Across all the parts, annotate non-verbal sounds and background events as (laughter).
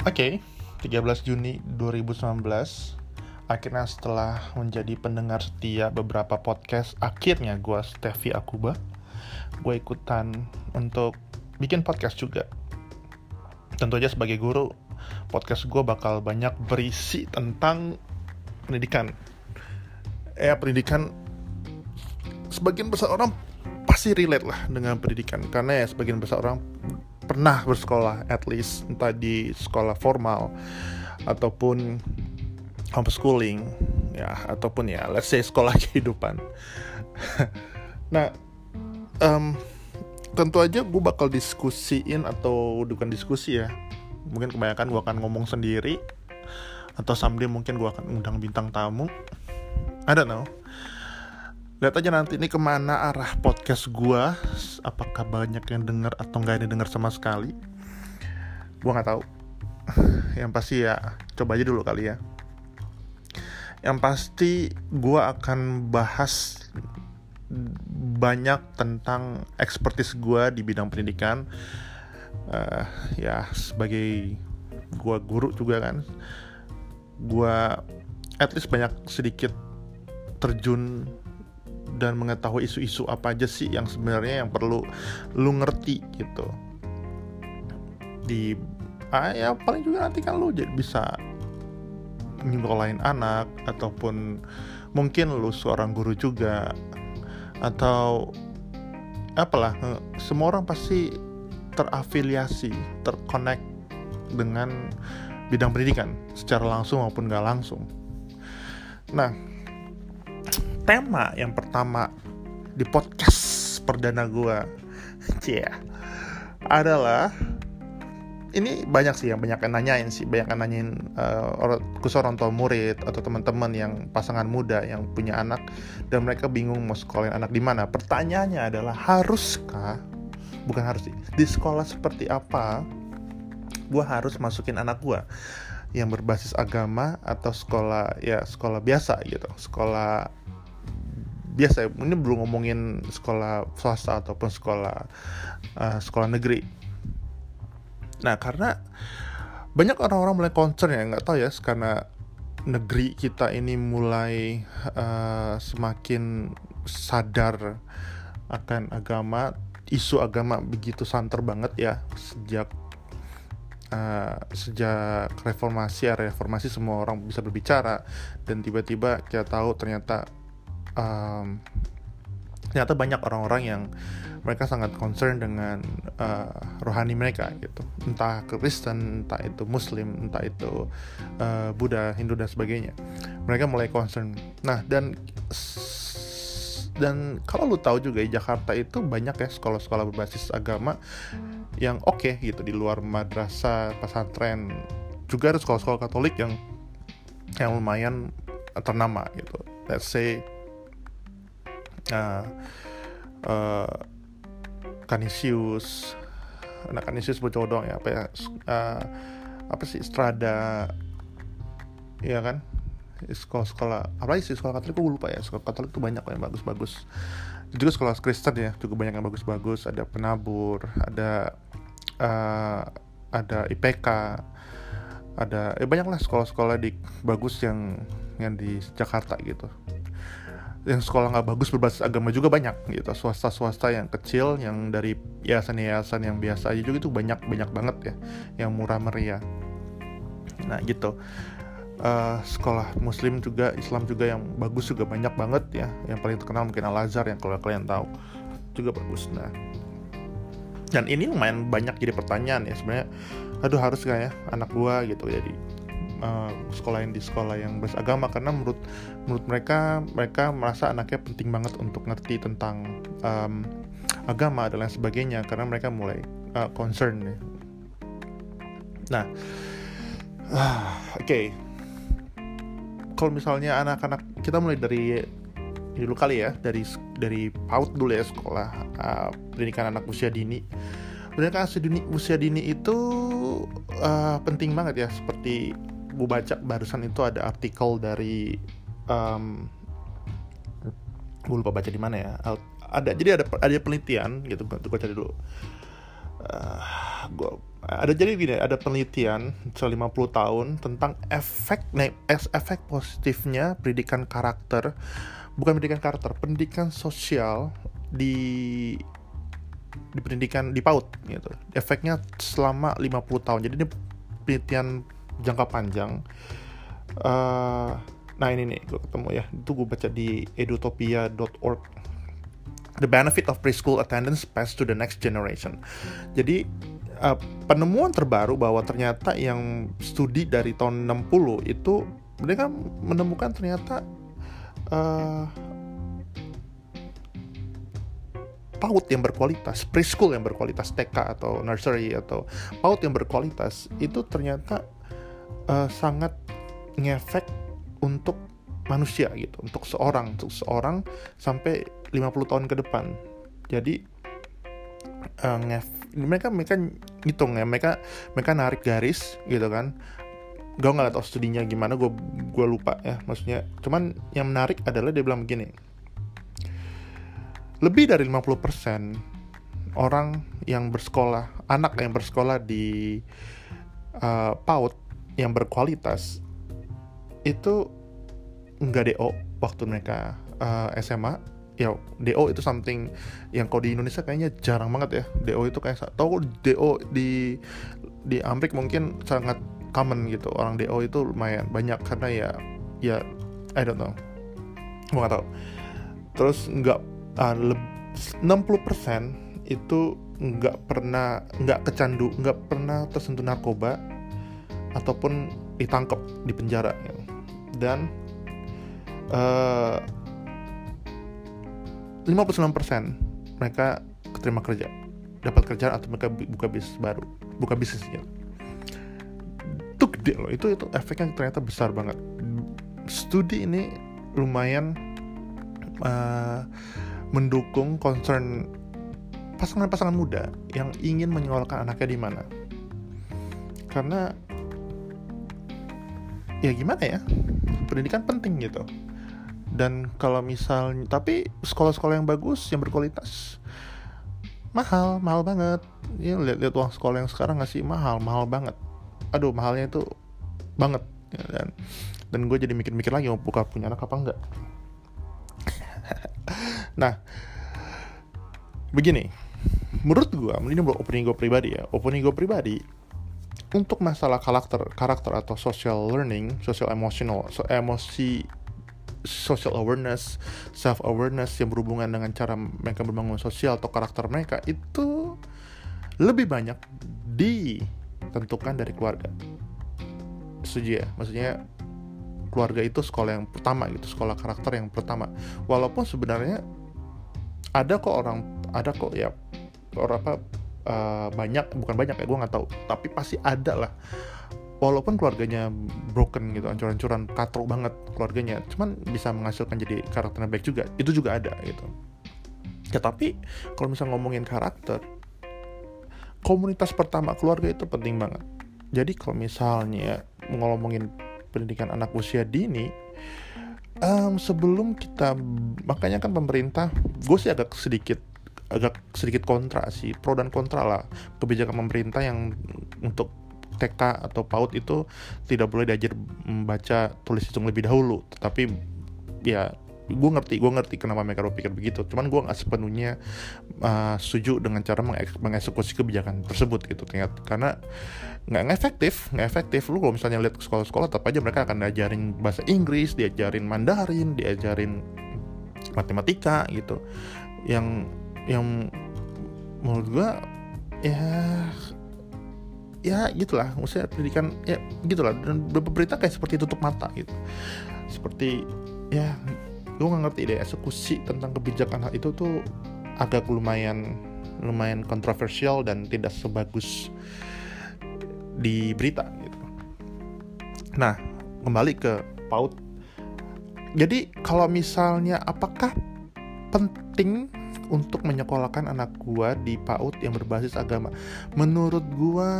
Oke, 13 Juni 2019 Akhirnya setelah menjadi pendengar setia beberapa podcast Akhirnya gue Steffi Akuba. Gue ikutan untuk bikin podcast juga. Tentu aja sebagai guru Podcast gue bakal banyak berisi tentang pendidikan. Ya pendidikan Sebagian besar orang pasti relate lah dengan pendidikan. Karena ya sebagian besar orang pernah bersekolah at least entah di sekolah formal ataupun homeschooling ya ataupun ya let's say sekolah (laughs) kehidupan. Nah um, tentu aja gue bakal diskusiin atau bukan diskusi ya mungkin kebanyakan gue akan ngomong sendiri atau someday mungkin gue akan undang bintang tamu. I don't know lihat aja nanti ini ke mana arah podcast gue apakah banyak yang denger atau nggak yang denger sama sekali? Gue nggak tahu. (laughs) Yang pasti ya coba aja dulu kali ya. Yang pasti gue akan bahas banyak tentang expertise gue di bidang pendidikan. Uh, ya sebagai gue guru juga kan. Gue at least banyak sedikit terjun dan mengetahui isu-isu apa aja sih yang sebenarnya yang perlu lu ngerti gitu. Di ah, ya paling juga nanti kan lu jadi bisa nyekolahin anak ataupun mungkin lu seorang guru juga atau apalah semua orang pasti terafiliasi terkonek dengan bidang pendidikan secara langsung maupun gak langsung. Nah tema yang pertama di podcast perdana gue (laughs) yeah, adalah ini banyak sih yang banyak yang nanyain sih banyak yang nanyain uh, orang khusus orang tua murid atau teman-teman yang pasangan muda yang punya anak dan mereka bingung mau sekolahin anak di mana. Pertanyaannya adalah haruskah bukan harus sih di sekolah seperti apa gue harus masukin anak gue yang berbasis agama atau sekolah ya sekolah biasa gitu sekolah biasa ini belum ngomongin sekolah swasta ataupun sekolah uh, sekolah negeri. Nah karena banyak orang-orang mulai concern ya nggak tahu ya karena negeri kita ini mulai uh, semakin sadar akan agama isu agama begitu santer banget ya sejak uh, sejak reformasi ya reformasi semua orang bisa berbicara dan tiba-tiba kita tahu ternyata um, ternyata banyak orang-orang yang mereka sangat concern dengan uh, rohani mereka gitu. Entah Kristen entah itu Muslim entah itu uh, Buddha Hindu dan sebagainya. Mereka mulai concern. Nah dan dan kalau lu tahu juga Jakarta itu banyak ya sekolah-sekolah berbasis agama yang oke okay, gitu di luar madrasah pesantren. Juga ada sekolah-sekolah Katolik yang yang lumayan ternama gitu. Let's say uh, uh, Canisius anak Canisius bocor doang ya apa ya uh, apa sih Strada ya kan? Sekolah-sekolah apa sih sekolah Katolik gue lupa ya sekolah Katolik tuh banyak yang bagus-bagus. Juga sekolah Kristen ya juga banyak yang bagus-bagus ada penabur ada uh, ada IPK ada eh banyak lah sekolah-sekolah di bagus yang yang di Jakarta gitu yang sekolah nggak bagus berbasis agama juga banyak gitu. Swasta-swasta yang kecil yang dari yayasan-yayasan yang biasa aja juga itu banyak banyak banget ya yang murah meriah. Nah gitu. Uh, sekolah muslim juga Islam juga yang bagus juga banyak banget ya. Yang paling terkenal mungkin Al Azhar yang kalau kalian tahu juga bagus. Nah dan ini lumayan banyak jadi pertanyaan ya sebenarnya aduh harus gak ya anak gua? Gitu. Jadi uh, sekolahin di sekolah yang beragama karena menurut menurut mereka mereka merasa anaknya penting banget untuk ngerti tentang um, agama dan lain sebagainya karena mereka mulai uh, concern ya. Nah, uh, oke. Okay. Kalau misalnya anak-anak kita mulai dari dulu kali ya dari dari PAUD dulu ya sekolah uh, pendidikan anak usia dini pendidikan usia dini, usia dini itu uh, penting banget ya seperti gue baca barusan itu ada artikel dari um, gue lupa baca di mana ya. Ada jadi ada ada penelitian gitu gue cari dulu. Uh, gua ada jadi gini ada penelitian selama 50 tahun tentang efek efek positifnya pendidikan karakter bukan pendidikan karakter pendidikan sosial di di pendidikan di PAUD gitu. Efeknya selama 50 tahun. Jadi ini penelitian jangka panjang. Uh, nah ini nih gue ketemu ya. Itu gue baca di edutopia.org the benefit of preschool attendance passed to the next generation. Jadi uh, penemuan terbaru bahwa ternyata yang studi dari tahun 60 itu mereka menemukan ternyata uh, PAUD yang berkualitas, preschool yang berkualitas, TK atau nursery atau PAUD yang berkualitas itu ternyata uh, sangat ngefek untuk manusia gitu, untuk seorang, untuk seorang sampai 50 tahun ke depan. Jadi uh, ngef mereka mereka ngitung ya mereka mereka narik garis gitu kan gue nggak tahu studinya gimana gue gue lupa ya maksudnya cuman yang menarik adalah dia bilang begini lebih dari 50% orang yang bersekolah anak yang bersekolah di uh, PAUD yang berkualitas itu nggak DO waktu mereka uh, eh, SMA ya DO itu something yang kalau di Indonesia kayaknya jarang banget ya. DO itu kayak tau DO di di Amerika mungkin sangat common gitu. Orang DO itu lumayan banyak karena ya ya I don't know. Gue gak tau terus nggak uh, 60% itu nggak pernah nggak kecandu nggak pernah tersentuh narkoba ataupun ditangkap di penjara gitu. dan uh, 59% mereka keterima kerja dapat kerjaan atau mereka buka bisnis baru buka bisnisnya itu gede loh itu itu efeknya ternyata besar banget. Studi ini lumayan uh, mendukung concern pasangan-pasangan muda yang ingin menyekolahkan anaknya di mana. Karena ya gimana ya? Pendidikan penting gitu. Dan kalau misalnya tapi sekolah-sekolah yang bagus yang berkualitas mahal mahal banget. Ya lihat-lihat uang sekolah yang sekarang ngasih mahal mahal banget. Aduh mahalnya itu banget ya, dan dan gue jadi mikir-mikir lagi mau buka punya anak apa enggak? (laughs) Nah begini. Menurut gue ini opening gue pribadi ya opening gue pribadi untuk masalah karakter karakter atau social learning social emotional so, emosi social awareness, self awareness yang berhubungan dengan cara mereka membangun sosial atau karakter mereka itu lebih banyak ditentukan dari keluarga. Setuju ya? Maksudnya keluarga itu sekolah yang pertama gitu, sekolah karakter yang pertama. Walaupun sebenarnya ada kok orang, ada kok ya orang apa uh, banyak, bukan banyak ya gue nggak tahu, tapi pasti ada lah. Walaupun keluarganya broken gitu ancur-ancuran katrok banget keluarganya. Cuman bisa menghasilkan jadi karakternya baik juga. Itu juga ada gitu. Ya tapi kalau misalnya ngomongin karakter komunitas pertama keluarga itu penting banget. Jadi kalau misalnya ngomongin pendidikan anak usia dini um, sebelum kita makanya kan pemerintah gue sih agak sedikit agak sedikit kontra sih pro dan kontra lah. Kebijakan pemerintah yang untuk TK atau PAUD itu tidak boleh diajar membaca tulis hitung lebih dahulu. Tetapi ya gue ngerti gue ngerti kenapa mereka berpikir begitu. Cuman gue nggak sepenuhnya uh, setuju dengan cara mengeksekusi kebijakan tersebut gitu. Ternyata karena nggak efektif nggak efektif lu kalau misalnya lihat sekolah-sekolah tetap aja mereka akan diajarin bahasa Inggris diajarin Mandarin diajarin matematika gitu. Yang yang menurut gue ya ya gitulah. Maksudnya pendidikan ya gitulah. Dan beberapa berita kayak seperti tutup mata gitu. Seperti ya gue nggak ngerti deh eksekusi tentang kebijakan hal itu tuh agak lumayan lumayan kontroversial dan tidak sebagus di berita gitu. Nah kembali ke paut jadi kalau misalnya apakah penting untuk menyekolahkan anak gua di PAUD yang berbasis agama. Menurut gua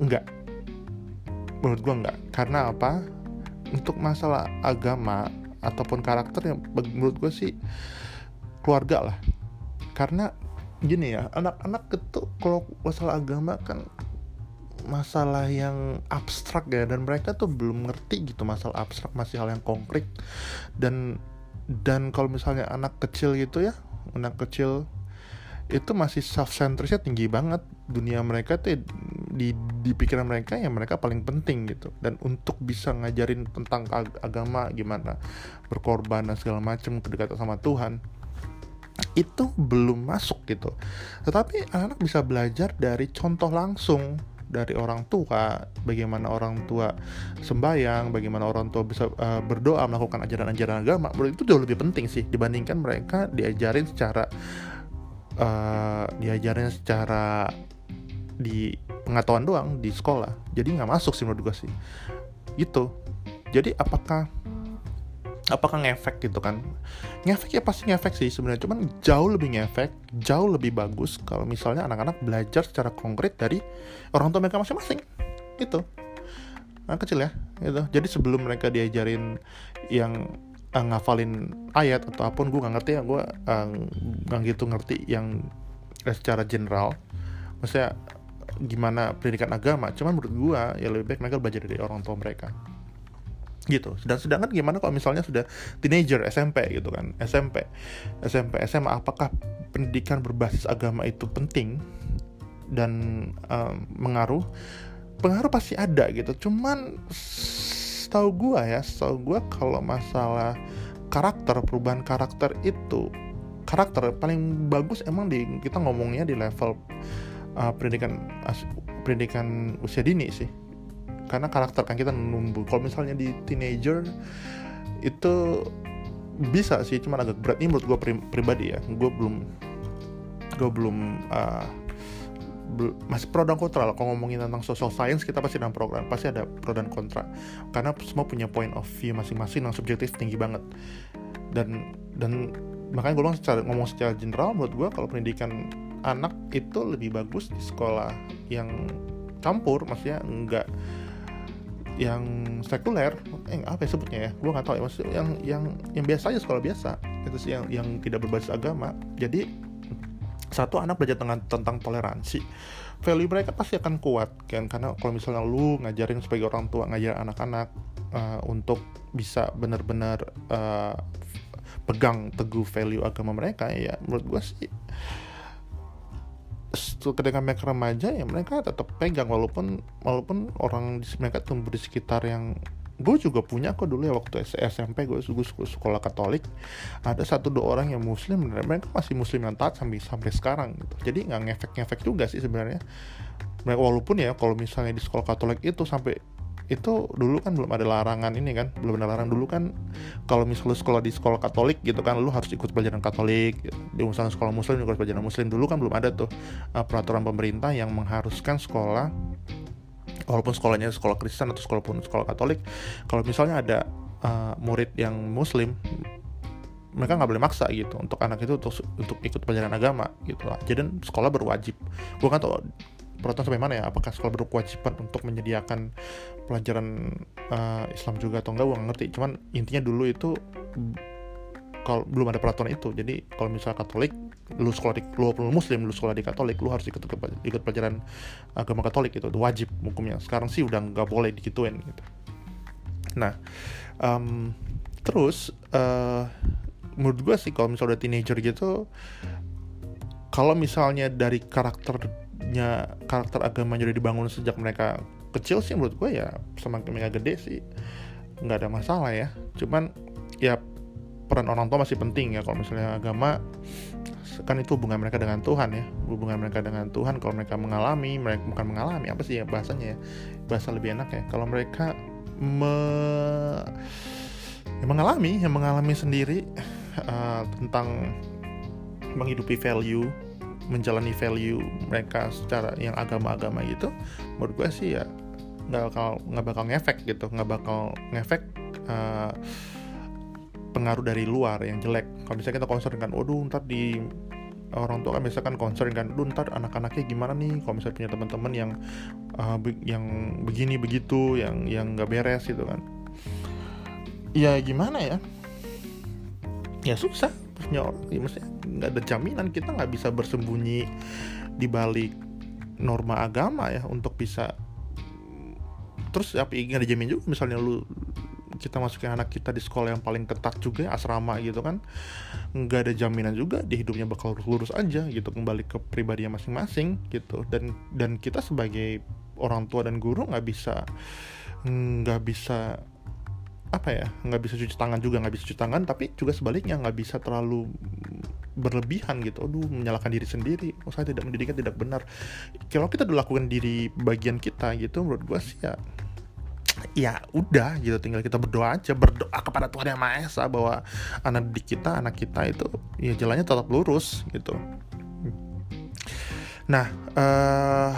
enggak. Menurut gua enggak. Karena apa? Untuk masalah agama ataupun karakter yang menurut gua sih keluarga lah. Karena gini ya anak-anak itu kalau masalah agama kan masalah yang abstrak ya dan mereka tuh belum ngerti gitu masalah abstrak masih hal yang konkret dan dan kalau misalnya anak kecil gitu ya anak kecil itu masih self centerednya tinggi banget. Dunia mereka tuh di di pikiran mereka yang mereka paling penting gitu. Dan untuk bisa ngajarin tentang ag agama gimana berkorban dan segala macam kedekatan sama Tuhan itu belum masuk gitu. Tetapi anak-anak bisa belajar dari contoh langsung dari orang tua, bagaimana orang tua sembahyang, bagaimana orang tua bisa uh, berdoa melakukan ajaran-ajaran agama, itu jauh lebih penting sih dibandingkan mereka diajarin secara uh, diajarin secara di pengetahuan doang di sekolah. Jadi nggak masuk sih menurut gue sih. Gitu. Jadi apakah apakah ngefek gitu kan? Ngefek ya pasti ngefek sih sebenarnya. Cuman jauh lebih ngefek jauh lebih bagus kalau misalnya anak-anak belajar secara konkret dari orang tua mereka masing-masing. Gitu. Anak kecil ya gitu. Jadi sebelum mereka diajarin yang uh, ngafalin ayat atau apa pun gue nggak ngerti ya gue uh, nggak gitu ngerti yang uh, secara general. Maksudnya gimana pendidikan agama. Cuman menurut gue ya lebih baik mereka belajar dari orang tua mereka gitu. Dan sedangkan gimana kalau misalnya sudah teenager SMP gitu kan, SMP, SMP, SMA, apakah pendidikan berbasis agama itu penting dan um, mengaruh? Pengaruh pasti ada gitu. Cuman setahu gua ya, setahu gua kalau masalah karakter, perubahan karakter itu karakter paling bagus emang di kita ngomongnya di level uh, pendidikan pendidikan usia dini sih karena karakter kan kita numbuh kalau misalnya di teenager itu bisa sih cuman agak berat. Ini menurut gue pri pribadi ya. Gue belum gue belum uh, masih pro dan kontra lah. Kalau ngomongin tentang social science kita pasti dalam program pasti ada pro dan kontra. Karena semua punya point of view masing-masing yang subjektif tinggi banget. Dan dan makanya gue bilang secara ngomong secara general menurut gue kalau pendidikan anak itu lebih bagus di sekolah yang campur maksudnya enggak yang sekuler eh apa ya sebutnya ya? Gue nggak tahu ya maksudnya yang yang yang biasa aja sekolah biasa. Itu sih yang yang tidak berbasis agama. Jadi satu anak belajar tentang tentang toleransi. Value mereka pasti akan kuat kan? Karena kalau misalnya lu ngajarin sebagai orang tua ngajar anak-anak uh, untuk bisa benar-benar uh, pegang teguh value agama mereka ya menurut gue sih ketika mereka remaja ya mereka tetap pegang walaupun walaupun orang di mereka tumbuh di sekitar yang gue juga punya kok dulu ya waktu SMP gue gue sekolah Katolik ada satu dua orang yang Muslim dan mereka masih Muslim yang taat sampai sampai sekarang gitu. Jadi nggak ngefek ngefek juga sih sebenarnya. Walaupun ya kalau misalnya di sekolah Katolik itu sampai itu dulu kan belum ada larangan ini kan belum ada larang dulu kan kalau misalnya sekolah di sekolah Katolik gitu kan lu harus ikut pelajaran Katolik di misalnya sekolah Muslim harus pelajaran Muslim dulu kan belum ada tuh uh, peraturan pemerintah yang mengharuskan sekolah walaupun sekolahnya sekolah Kristen atau sekolah pun sekolah Katolik kalau misalnya ada uh, murid yang Muslim mereka nggak boleh maksa gitu untuk anak itu untuk untuk ikut pelajaran agama gitu. Jadi sekolah berwajib. Gue kan tau peraturan sampai mana ya? Apakah sekolah berkewajiban untuk menyediakan pelajaran uh, Islam juga atau enggak? Gue ngerti. Cuman intinya dulu itu kalau belum ada peraturan itu. Jadi kalau misalnya Katolik lu sekolah di lu, lu muslim lu sekolah di Katolik lu harus ikut ikut pelajaran agama Katolik itu, itu wajib hukumnya. Sekarang sih udah nggak boleh digituin gitu. Nah um, terus uh, menurut gue sih kalau misalnya udah teenager gitu kalau misalnya dari karakter nya karakter agamanya udah dibangun sejak mereka kecil sih menurut gue ya semakin mereka gede sih nggak ada masalah ya. Cuman ya peran orang tua masih penting ya kalau misalnya agama kan itu hubungan mereka dengan Tuhan ya. Hubungan mereka dengan Tuhan kalau mereka mengalami mereka bukan mengalami apa sih ya bahasanya ya? Bahasa lebih enak ya. Kalau mereka me, ya mengalami yang mengalami sendiri uh, tentang menghidupi value menjalani value mereka secara yang agama-agama gitu menurut gue sih ya nggak bakal nggak bakal ngefek gitu nggak bakal ngefek uh, pengaruh dari luar yang jelek. Kalau misalnya kita concern kan waduh ntar di orang tua kan misalkan concern kan lu ntar anak-anaknya gimana nih? Kalau misalnya punya teman-teman yang uh, be yang begini begitu yang yang nggak beres gitu kan. Ya gimana ya? Ya susah orang ya maksudnya nggak ada jaminan kita nggak bisa bersembunyi di balik norma agama ya untuk bisa terus apa nggak ada jamin juga. Misalnya lu kita masukin anak kita di sekolah yang paling ketat juga asrama gitu kan nggak ada jaminan juga di hidupnya bakal lurus aja gitu kembali ke pribadinya masing-masing gitu. Dan dan kita sebagai orang tua dan guru nggak bisa nggak bisa apa ya nggak bisa cuci tangan juga nggak bisa cuci tangan tapi juga sebaliknya nggak bisa terlalu berlebihan gitu. Aduh menyalahkan diri sendiri. Oh saya tidak mendidiknya tidak benar. Kalau kita udah lakukan diri bagian kita gitu menurut gue sih ya ya udah gitu. Tinggal kita berdoa aja berdoa kepada Tuhan yang Maha Esa bahwa anak didik kita anak kita itu ya jalannya tetap lurus gitu. Nah uh,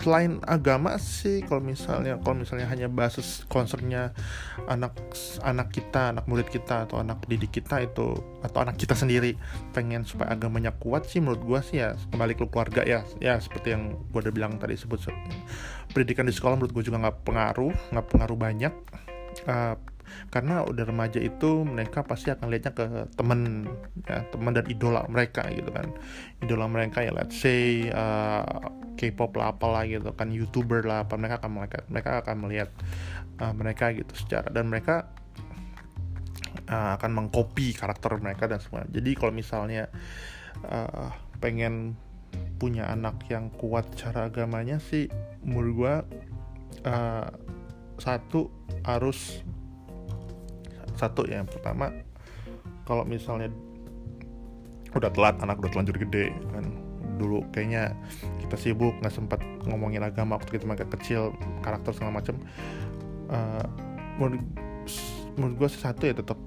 selain agama sih kalau misalnya kalau misalnya hanya basis concernnya anak anak kita anak murid kita atau anak didik kita itu atau anak kita sendiri pengen supaya agamanya kuat sih menurut gue sih ya kembali ke keluarga ya ya seperti yang gue udah bilang tadi sebut pendidikan di sekolah menurut gue juga nggak pengaruh nggak pengaruh banyak. Uh, karena udah remaja itu mereka pasti akan lihatnya ke temen ya teman dan idola mereka gitu kan. Idola mereka ya let's say uh, K-pop lah apalah gitu kan youtuber lah apa mereka akan mereka mereka akan melihat uh, mereka gitu secara dan mereka uh, akan mengcopy karakter mereka dan semua. Jadi kalau misalnya uh, pengen punya anak yang kuat cara agamanya sih menurut gue uh, satu harus satu ya yang pertama kalau misalnya udah telat anak udah telanjur gede kan. Dulu kayaknya kita sibuk nggak sempat ngomongin agama waktu kita masih kecil karakter segala macam uh, menurut menurut gue satu ya tetap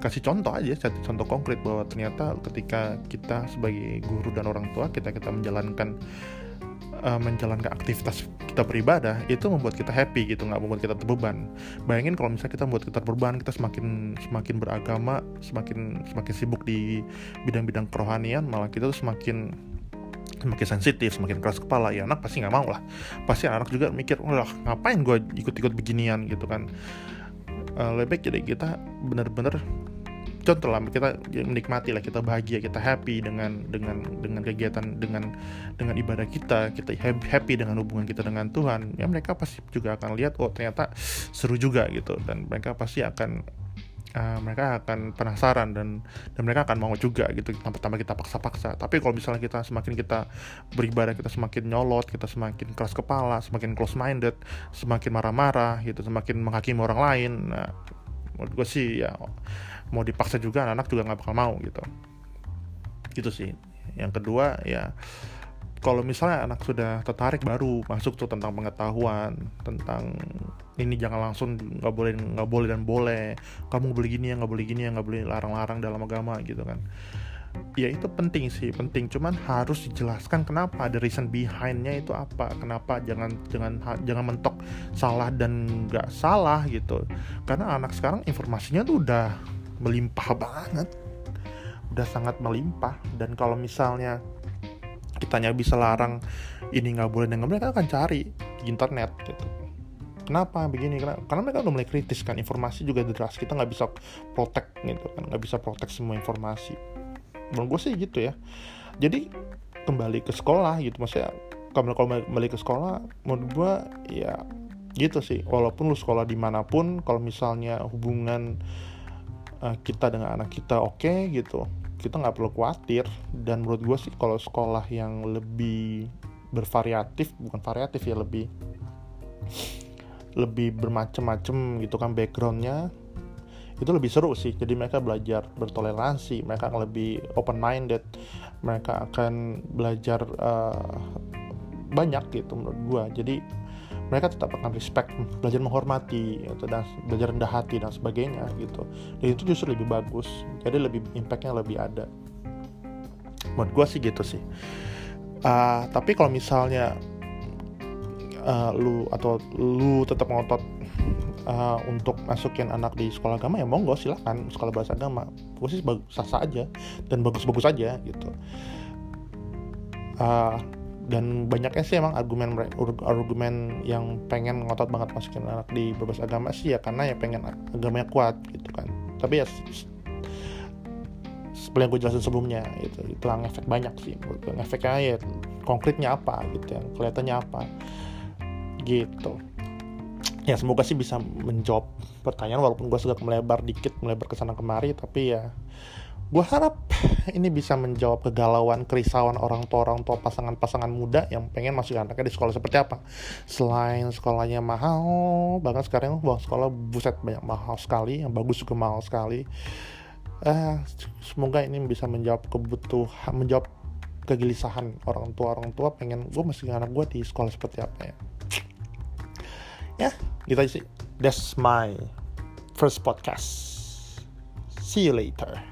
kasih contoh aja satu contoh konkret bahwa ternyata ketika kita sebagai guru dan orang tua kita kita menjalankan uh, menjalankan aktivitas kita beribadah itu membuat kita happy gitu nggak membuat kita terbeban bayangin kalau misalnya kita membuat kita terbeban kita semakin semakin beragama semakin semakin sibuk di bidang-bidang kerohanian malah kita tuh semakin semakin sensitif, semakin keras kepala, ya anak pasti nggak mau lah. Pasti anak juga mikir, wah ngapain gue ikut-ikut beginian gitu kan. Uh, lebih baik jadi kita bener-bener contoh lah kita menikmati lah kita bahagia kita happy dengan dengan dengan kegiatan dengan dengan ibadah kita kita happy dengan hubungan kita dengan Tuhan ya mereka pasti juga akan lihat oh ternyata seru juga gitu. Dan mereka pasti akan uh, mereka akan penasaran dan dan mereka akan mau juga gitu tanpa-tanpa kita paksa-paksa. Tapi kalau misalnya kita semakin kita beribadah kita semakin nyolot kita semakin keras kepala semakin close minded semakin marah-marah gitu semakin menghakimi orang lain nah menurut gue sih ya mau dipaksa juga anak-anak juga nggak bakal mau gitu. Gitu sih. Yang kedua ya kalau misalnya anak sudah tertarik baru masuk tuh tentang pengetahuan tentang ini jangan langsung nggak boleh nggak boleh dan boleh kamu boleh gini ya nggak boleh gini ya nggak boleh larang-larang dalam agama gitu kan. Ya itu penting sih penting. Cuman harus dijelaskan kenapa ada reason behindnya itu apa kenapa jangan jangan jangan mentok salah dan nggak salah gitu. Karena anak sekarang informasinya tuh udah melimpah banget. Udah sangat melimpah. Dan kalau misalnya kitanya bisa larang ini nggak boleh dengan mereka akan cari di internet gitu. Kenapa begini? Karena, karena mereka udah mulai kritis kan informasi juga deras kita nggak bisa protect gitu kan. Nggak bisa protect semua informasi. Menurut gue sih gitu ya. Jadi kembali ke sekolah gitu. Maksudnya kalau kembali ke sekolah menurut gue ya gitu sih. Walaupun lu sekolah di mana pun kalau misalnya hubungan uh, kita dengan anak kita oke okay, gitu. Kita nggak perlu khawatir. Dan menurut gue sih kalau sekolah yang lebih bervariatif bukan variatif ya lebih lebih bermacam-macam gitu kan backgroundnya itu lebih seru sih. Jadi mereka belajar bertoleransi mereka akan lebih open minded mereka akan belajar uh, banyak gitu menurut gue jadi mereka tetap akan respect belajar menghormati gitu, dan belajar rendah hati dan sebagainya gitu. Dan itu justru lebih bagus jadi lebih impactnya lebih ada. Menurut gue sih gitu sih. Uh, tapi kalau misalnya uh, lu atau lu tetap ngotot uh, untuk masukin anak di sekolah agama ya monggo silahkan sekolah bahasa agama gue sih sah sah aja dan bagus-bagus aja gitu. Uh, dan banyaknya sih emang argumen argumen yang pengen ngotot banget masukin anak di berbagai agama sih ya karena ya pengen agamanya kuat gitu kan. Tapi ya seperti yang gue jelasin sebelumnya itu itu efek banyak sih efeknya ya konkretnya apa gitu yang kelihatannya apa gitu. Ya semoga sih bisa menjawab pertanyaan walaupun gue sudah melebar dikit melebar ke sana kemari tapi ya gue harap ini bisa menjawab kegalauan kerisauan orang tua orang tua pasangan-pasangan muda yang pengen masuk anaknya di sekolah seperti apa. Selain sekolahnya mahal bahkan sekarang uang sekolah buset banyak mahal sekali yang bagus juga mahal sekali. Eh, semoga ini bisa menjawab kebutuhan menjawab kegelisahan orang tua orang tua pengen gue masih anak gue di sekolah seperti apa ya. Ya gitu aja sih. That's my first podcast. See you later